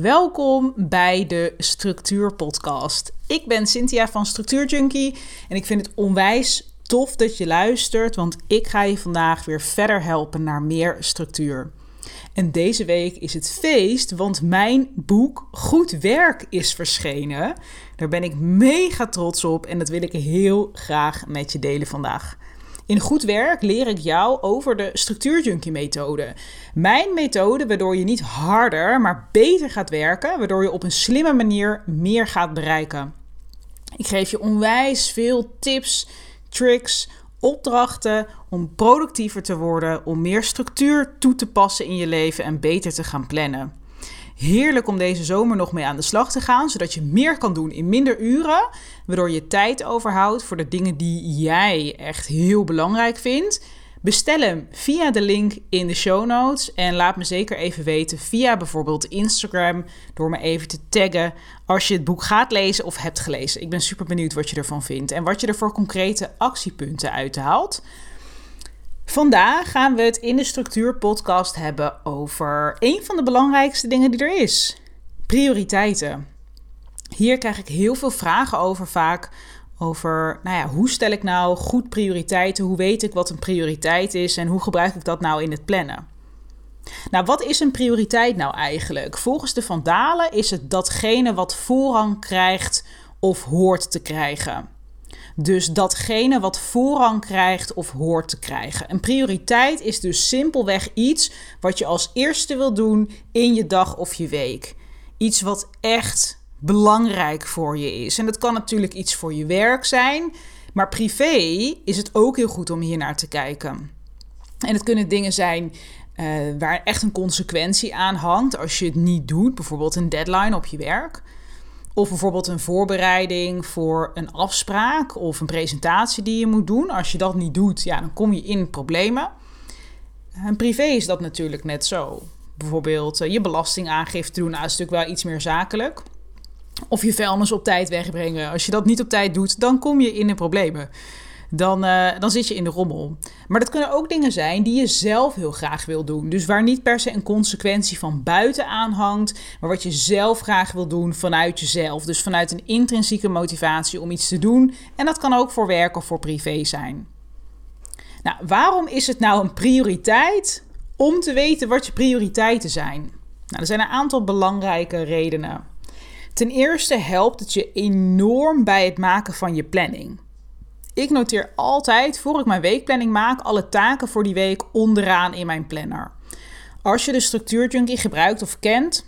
Welkom bij de Structuur Podcast. Ik ben Cynthia van Structuur Junkie en ik vind het onwijs tof dat je luistert, want ik ga je vandaag weer verder helpen naar meer structuur. En deze week is het feest, want mijn boek Goed Werk is verschenen. Daar ben ik mega trots op en dat wil ik heel graag met je delen vandaag. In goed werk leer ik jou over de structuurjunkie methode. Mijn methode waardoor je niet harder, maar beter gaat werken, waardoor je op een slimme manier meer gaat bereiken. Ik geef je onwijs veel tips, tricks, opdrachten om productiever te worden, om meer structuur toe te passen in je leven en beter te gaan plannen. Heerlijk om deze zomer nog mee aan de slag te gaan, zodat je meer kan doen in minder uren, waardoor je tijd overhoudt voor de dingen die jij echt heel belangrijk vindt. Bestel hem via de link in de show notes en laat me zeker even weten via bijvoorbeeld Instagram door me even te taggen als je het boek gaat lezen of hebt gelezen. Ik ben super benieuwd wat je ervan vindt en wat je er voor concrete actiepunten uithaalt. Vandaag gaan we het in de Structuur Podcast hebben over een van de belangrijkste dingen die er is: prioriteiten. Hier krijg ik heel veel vragen over vaak. Over, nou ja, hoe stel ik nou goed prioriteiten? Hoe weet ik wat een prioriteit is en hoe gebruik ik dat nou in het plannen? Nou, wat is een prioriteit nou eigenlijk? Volgens de Vandalen is het datgene wat voorrang krijgt of hoort te krijgen. Dus datgene wat voorrang krijgt of hoort te krijgen. Een prioriteit is dus simpelweg iets wat je als eerste wil doen in je dag of je week. Iets wat echt belangrijk voor je is. En dat kan natuurlijk iets voor je werk zijn, maar privé is het ook heel goed om hier naar te kijken. En het kunnen dingen zijn uh, waar echt een consequentie aan hangt als je het niet doet, bijvoorbeeld een deadline op je werk. Of bijvoorbeeld een voorbereiding voor een afspraak of een presentatie die je moet doen. Als je dat niet doet, ja, dan kom je in problemen. En privé is dat natuurlijk net zo. Bijvoorbeeld uh, je belastingaangifte doen, nou, is natuurlijk wel iets meer zakelijk. Of je vuilnis op tijd wegbrengen. Als je dat niet op tijd doet, dan kom je in de problemen dan, uh, dan zit je in de rommel. Maar dat kunnen ook dingen zijn die je zelf heel graag wil doen. Dus waar niet per se een consequentie van buiten aan hangt, maar wat je zelf graag wil doen vanuit jezelf. Dus vanuit een intrinsieke motivatie om iets te doen. En dat kan ook voor werk of voor privé zijn. Nou, waarom is het nou een prioriteit om te weten wat je prioriteiten zijn? Nou, er zijn een aantal belangrijke redenen. Ten eerste helpt het je enorm bij het maken van je planning. Ik noteer altijd, voor ik mijn weekplanning maak, alle taken voor die week onderaan in mijn planner. Als je de structuurjunkie gebruikt of kent,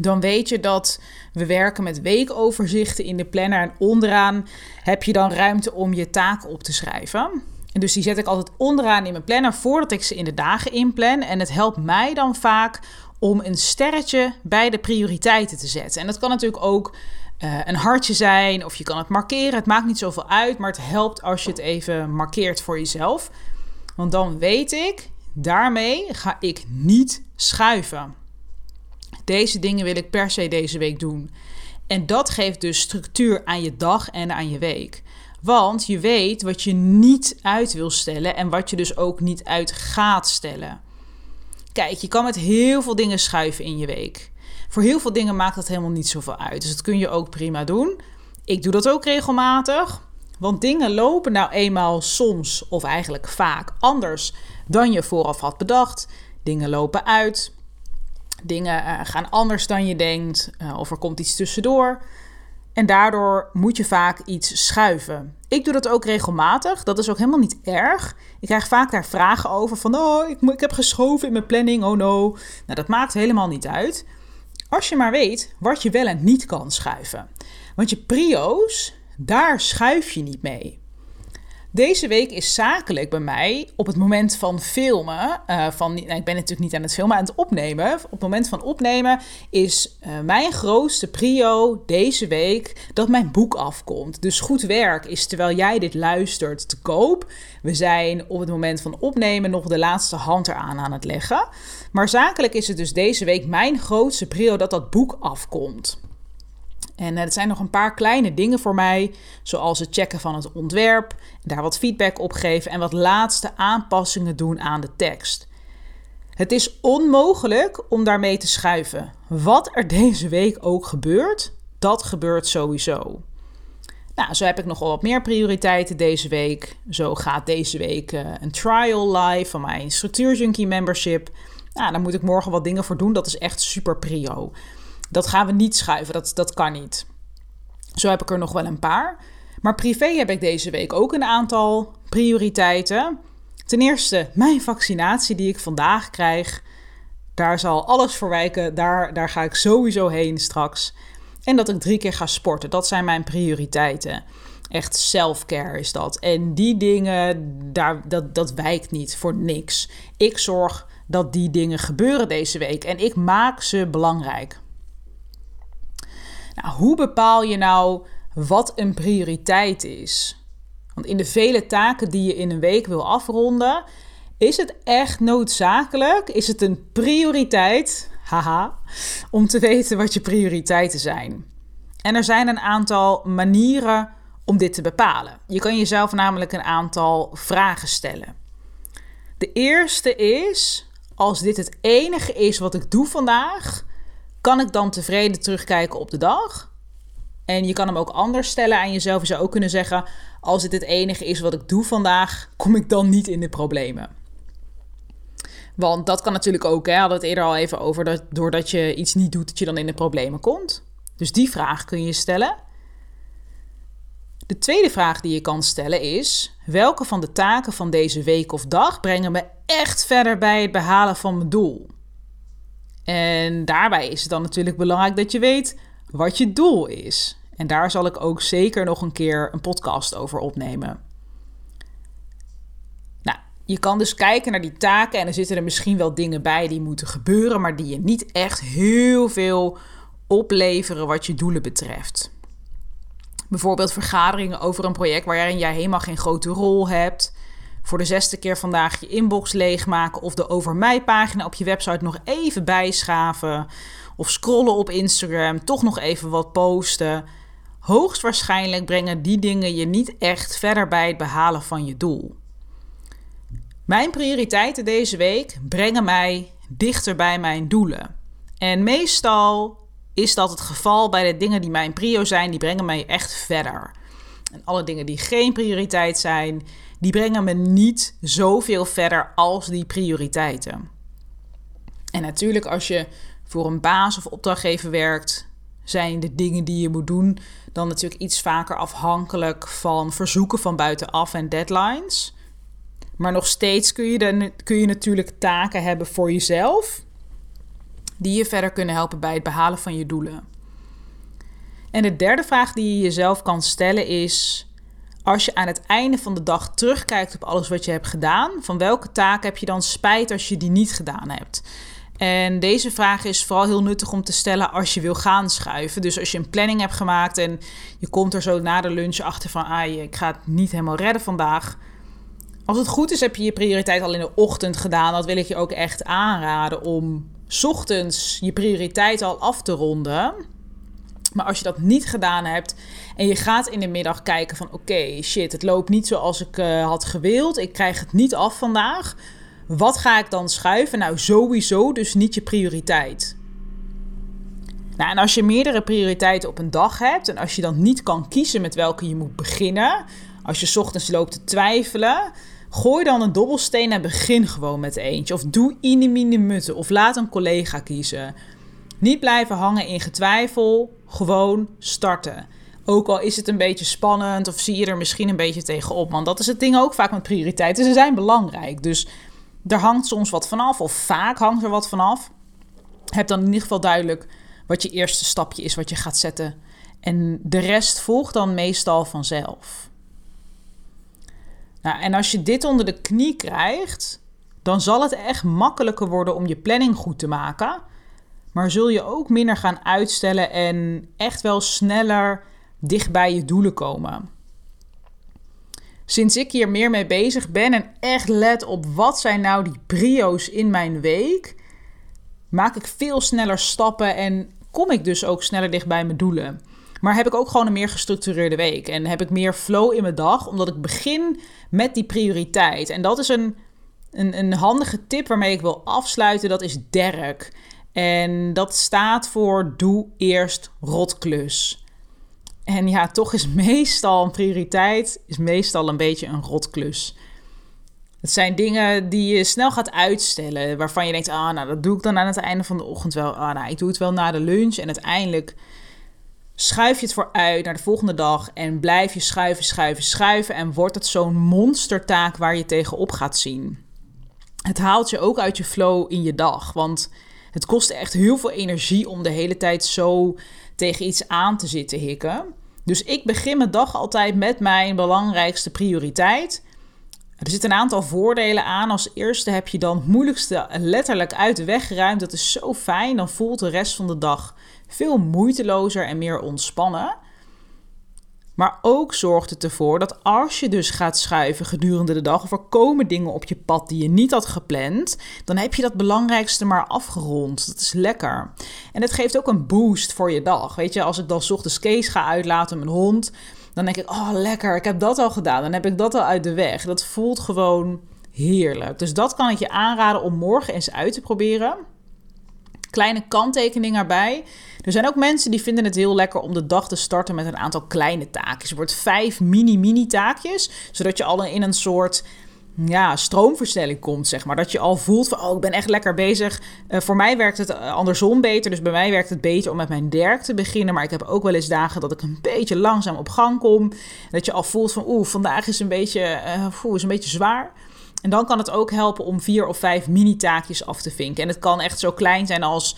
dan weet je dat we werken met weekoverzichten in de planner. En onderaan heb je dan ruimte om je taken op te schrijven. En dus die zet ik altijd onderaan in mijn planner voordat ik ze in de dagen inplan. En het helpt mij dan vaak om een sterretje bij de prioriteiten te zetten. En dat kan natuurlijk ook uh, een hartje zijn of je kan het markeren. Het maakt niet zoveel uit, maar het helpt als je het even markeert voor jezelf. Want dan weet ik, daarmee ga ik niet schuiven. Deze dingen wil ik per se deze week doen. En dat geeft dus structuur aan je dag en aan je week. Want je weet wat je niet uit wil stellen en wat je dus ook niet uit gaat stellen. Kijk, je kan met heel veel dingen schuiven in je week. Voor heel veel dingen maakt dat helemaal niet zoveel uit. Dus dat kun je ook prima doen. Ik doe dat ook regelmatig. Want dingen lopen nou eenmaal soms of eigenlijk vaak anders dan je vooraf had bedacht. Dingen lopen uit. Dingen uh, gaan anders dan je denkt. Uh, of er komt iets tussendoor. En daardoor moet je vaak iets schuiven. Ik doe dat ook regelmatig. Dat is ook helemaal niet erg. Ik krijg vaak daar vragen over van... Oh, ik, ik heb geschoven in mijn planning. Oh no. Nou, dat maakt helemaal niet uit. Als je maar weet wat je wel en niet kan schuiven. Want je prio's, daar schuif je niet mee. Deze week is zakelijk bij mij op het moment van filmen. Uh, van, nou, ik ben natuurlijk niet aan het filmen, aan het opnemen. Op het moment van opnemen is uh, mijn grootste prio deze week dat mijn boek afkomt. Dus goed werk is terwijl jij dit luistert te koop. We zijn op het moment van opnemen nog de laatste hand eraan aan het leggen. Maar zakelijk is het dus deze week mijn grootste prio dat dat boek afkomt. En het zijn nog een paar kleine dingen voor mij, zoals het checken van het ontwerp, daar wat feedback op geven en wat laatste aanpassingen doen aan de tekst. Het is onmogelijk om daarmee te schuiven, wat er deze week ook gebeurt, dat gebeurt sowieso. Nou, zo heb ik nogal wat meer prioriteiten deze week. Zo gaat deze week uh, een trial live van mijn Structuurjunkie membership. Nou, daar moet ik morgen wat dingen voor doen. Dat is echt super prio. Dat gaan we niet schuiven, dat, dat kan niet. Zo heb ik er nog wel een paar. Maar privé heb ik deze week ook een aantal prioriteiten. Ten eerste, mijn vaccinatie die ik vandaag krijg. Daar zal alles voor wijken. Daar, daar ga ik sowieso heen straks. En dat ik drie keer ga sporten. Dat zijn mijn prioriteiten. Echt self-care is dat. En die dingen, daar, dat, dat wijkt niet voor niks. Ik zorg dat die dingen gebeuren deze week. En ik maak ze belangrijk. Nou, hoe bepaal je nou wat een prioriteit is? Want in de vele taken die je in een week wil afronden, is het echt noodzakelijk? Is het een prioriteit? Haha, om te weten wat je prioriteiten zijn. En er zijn een aantal manieren om dit te bepalen. Je kan jezelf namelijk een aantal vragen stellen. De eerste is: als dit het enige is wat ik doe vandaag, kan ik dan tevreden terugkijken op de dag? En je kan hem ook anders stellen aan jezelf. Je zou ook kunnen zeggen: als dit het enige is wat ik doe vandaag, kom ik dan niet in de problemen. Want dat kan natuurlijk ook, hè, hadden we het eerder al even over, dat doordat je iets niet doet, dat je dan in de problemen komt. Dus die vraag kun je stellen. De tweede vraag die je kan stellen is: welke van de taken van deze week of dag brengen me echt verder bij het behalen van mijn doel? En daarbij is het dan natuurlijk belangrijk dat je weet wat je doel is. En daar zal ik ook zeker nog een keer een podcast over opnemen. Nou, je kan dus kijken naar die taken en er zitten er misschien wel dingen bij die moeten gebeuren, maar die je niet echt heel veel opleveren wat je doelen betreft. Bijvoorbeeld vergaderingen over een project waarin jij helemaal geen grote rol hebt. Voor de zesde keer vandaag je inbox leegmaken of de over mij pagina op je website nog even bijschaven. Of scrollen op Instagram, toch nog even wat posten. Hoogstwaarschijnlijk brengen die dingen je niet echt verder bij het behalen van je doel. Mijn prioriteiten deze week brengen mij dichter bij mijn doelen. En meestal is dat het geval bij de dingen die mijn prio zijn, die brengen mij echt verder. En alle dingen die geen prioriteit zijn, die brengen me niet zoveel verder als die prioriteiten. En natuurlijk, als je voor een baas of opdrachtgever werkt, zijn de dingen die je moet doen dan natuurlijk iets vaker afhankelijk van verzoeken van buitenaf en deadlines. Maar nog steeds kun je, dan, kun je natuurlijk taken hebben voor jezelf die je verder kunnen helpen bij het behalen van je doelen. En de derde vraag die je jezelf kan stellen is: als je aan het einde van de dag terugkijkt op alles wat je hebt gedaan, van welke taak heb je dan spijt als je die niet gedaan hebt? En deze vraag is vooral heel nuttig om te stellen als je wil gaan schuiven. Dus als je een planning hebt gemaakt en je komt er zo na de lunch achter van, ah, ik ga het niet helemaal redden vandaag. Als het goed is, heb je je prioriteit al in de ochtend gedaan. Dat wil ik je ook echt aanraden om ochtends je prioriteit al af te ronden. Maar als je dat niet gedaan hebt en je gaat in de middag kijken van oké, shit, het loopt niet zoals ik uh, had gewild. Ik krijg het niet af vandaag. Wat ga ik dan schuiven? Nou, sowieso dus niet je prioriteit. Nou, en als je meerdere prioriteiten op een dag hebt en als je dan niet kan kiezen met welke je moet beginnen, als je ochtends loopt te twijfelen, Gooi dan een dobbelsteen en begin gewoon met eentje. Of doe inimine mutten. Of laat een collega kiezen. Niet blijven hangen in getwijfel. Gewoon starten. Ook al is het een beetje spannend of zie je er misschien een beetje tegenop. Want dat is het ding ook vaak met prioriteiten. Ze zijn belangrijk. Dus er hangt soms wat vanaf. Of vaak hangt er wat vanaf. Heb dan in ieder geval duidelijk wat je eerste stapje is wat je gaat zetten. En de rest volgt dan meestal vanzelf. Nou, en als je dit onder de knie krijgt, dan zal het echt makkelijker worden om je planning goed te maken. Maar zul je ook minder gaan uitstellen en echt wel sneller dicht bij je doelen komen. Sinds ik hier meer mee bezig ben en echt let op wat zijn nou die brio's in mijn week, maak ik veel sneller stappen en kom ik dus ook sneller dicht bij mijn doelen. Maar heb ik ook gewoon een meer gestructureerde week. En heb ik meer flow in mijn dag, omdat ik begin met die prioriteit. En dat is een, een, een handige tip waarmee ik wil afsluiten. Dat is Dirk. En dat staat voor doe eerst rotklus. En ja, toch is meestal een prioriteit, is meestal een beetje een rotklus. Het zijn dingen die je snel gaat uitstellen, waarvan je denkt, ah, nou, dat doe ik dan aan het einde van de ochtend wel. Ah, nou, ik doe het wel na de lunch. En uiteindelijk schuif je het vooruit naar de volgende dag en blijf je schuiven, schuiven, schuiven. En wordt het zo'n monstertaak waar je tegenop gaat zien. Het haalt je ook uit je flow in je dag, want het kost echt heel veel energie om de hele tijd zo tegen iets aan te zitten hikken. Dus ik begin mijn dag altijd met mijn belangrijkste prioriteit. Er zitten een aantal voordelen aan. Als eerste heb je dan het moeilijkste letterlijk uit de weg geruimd. Dat is zo fijn. Dan voelt de rest van de dag veel moeitelozer en meer ontspannen. Maar ook zorgt het ervoor dat als je dus gaat schuiven gedurende de dag, of er komen dingen op je pad die je niet had gepland, dan heb je dat belangrijkste maar afgerond. Dat is lekker. En het geeft ook een boost voor je dag. Weet je, als ik dan ochtends Kees ga uitlaten, mijn hond, dan denk ik, oh lekker, ik heb dat al gedaan. Dan heb ik dat al uit de weg. Dat voelt gewoon heerlijk. Dus dat kan ik je aanraden om morgen eens uit te proberen. Kleine kanttekening erbij. Er zijn ook mensen die vinden het heel lekker om de dag te starten met een aantal kleine taakjes. Er wordt vijf mini-mini taakjes, zodat je al in een soort ja, stroomversnelling komt, zeg maar. Dat je al voelt van, oh, ik ben echt lekker bezig. Uh, voor mij werkt het eh, andersom beter. Dus bij mij werkt het beter om met mijn derk te beginnen. Maar ik heb ook wel eens dagen dat ik een beetje langzaam op gang kom. Dat je al voelt van, oeh, vandaag is een beetje, uh, is een beetje zwaar. En dan kan het ook helpen om vier of vijf mini-taakjes af te vinken. En het kan echt zo klein zijn als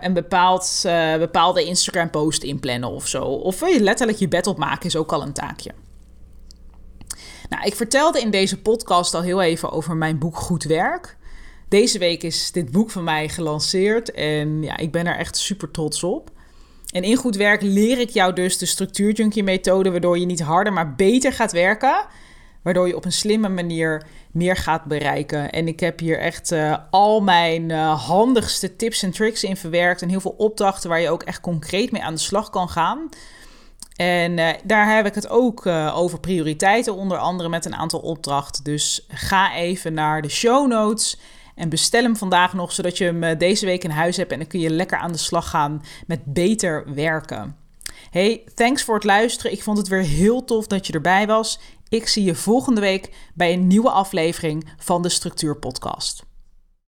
een bepaald, bepaalde Instagram-post inplannen of zo. Of letterlijk je bed opmaken, is ook al een taakje. Nou, ik vertelde in deze podcast al heel even over mijn boek Goed Werk. Deze week is dit boek van mij gelanceerd en ja, ik ben er echt super trots op. En in Goed Werk leer ik jou dus de structuurjunkie methode, waardoor je niet harder, maar beter gaat werken. Waardoor je op een slimme manier meer gaat bereiken. En ik heb hier echt uh, al mijn uh, handigste tips en tricks in verwerkt. En heel veel opdrachten waar je ook echt concreet mee aan de slag kan gaan. En uh, daar heb ik het ook over prioriteiten, onder andere met een aantal opdrachten. Dus ga even naar de show notes en bestel hem vandaag nog, zodat je hem deze week in huis hebt. En dan kun je lekker aan de slag gaan met beter werken. Hey, thanks voor het luisteren. Ik vond het weer heel tof dat je erbij was. Ik zie je volgende week bij een nieuwe aflevering van de Structuur Podcast.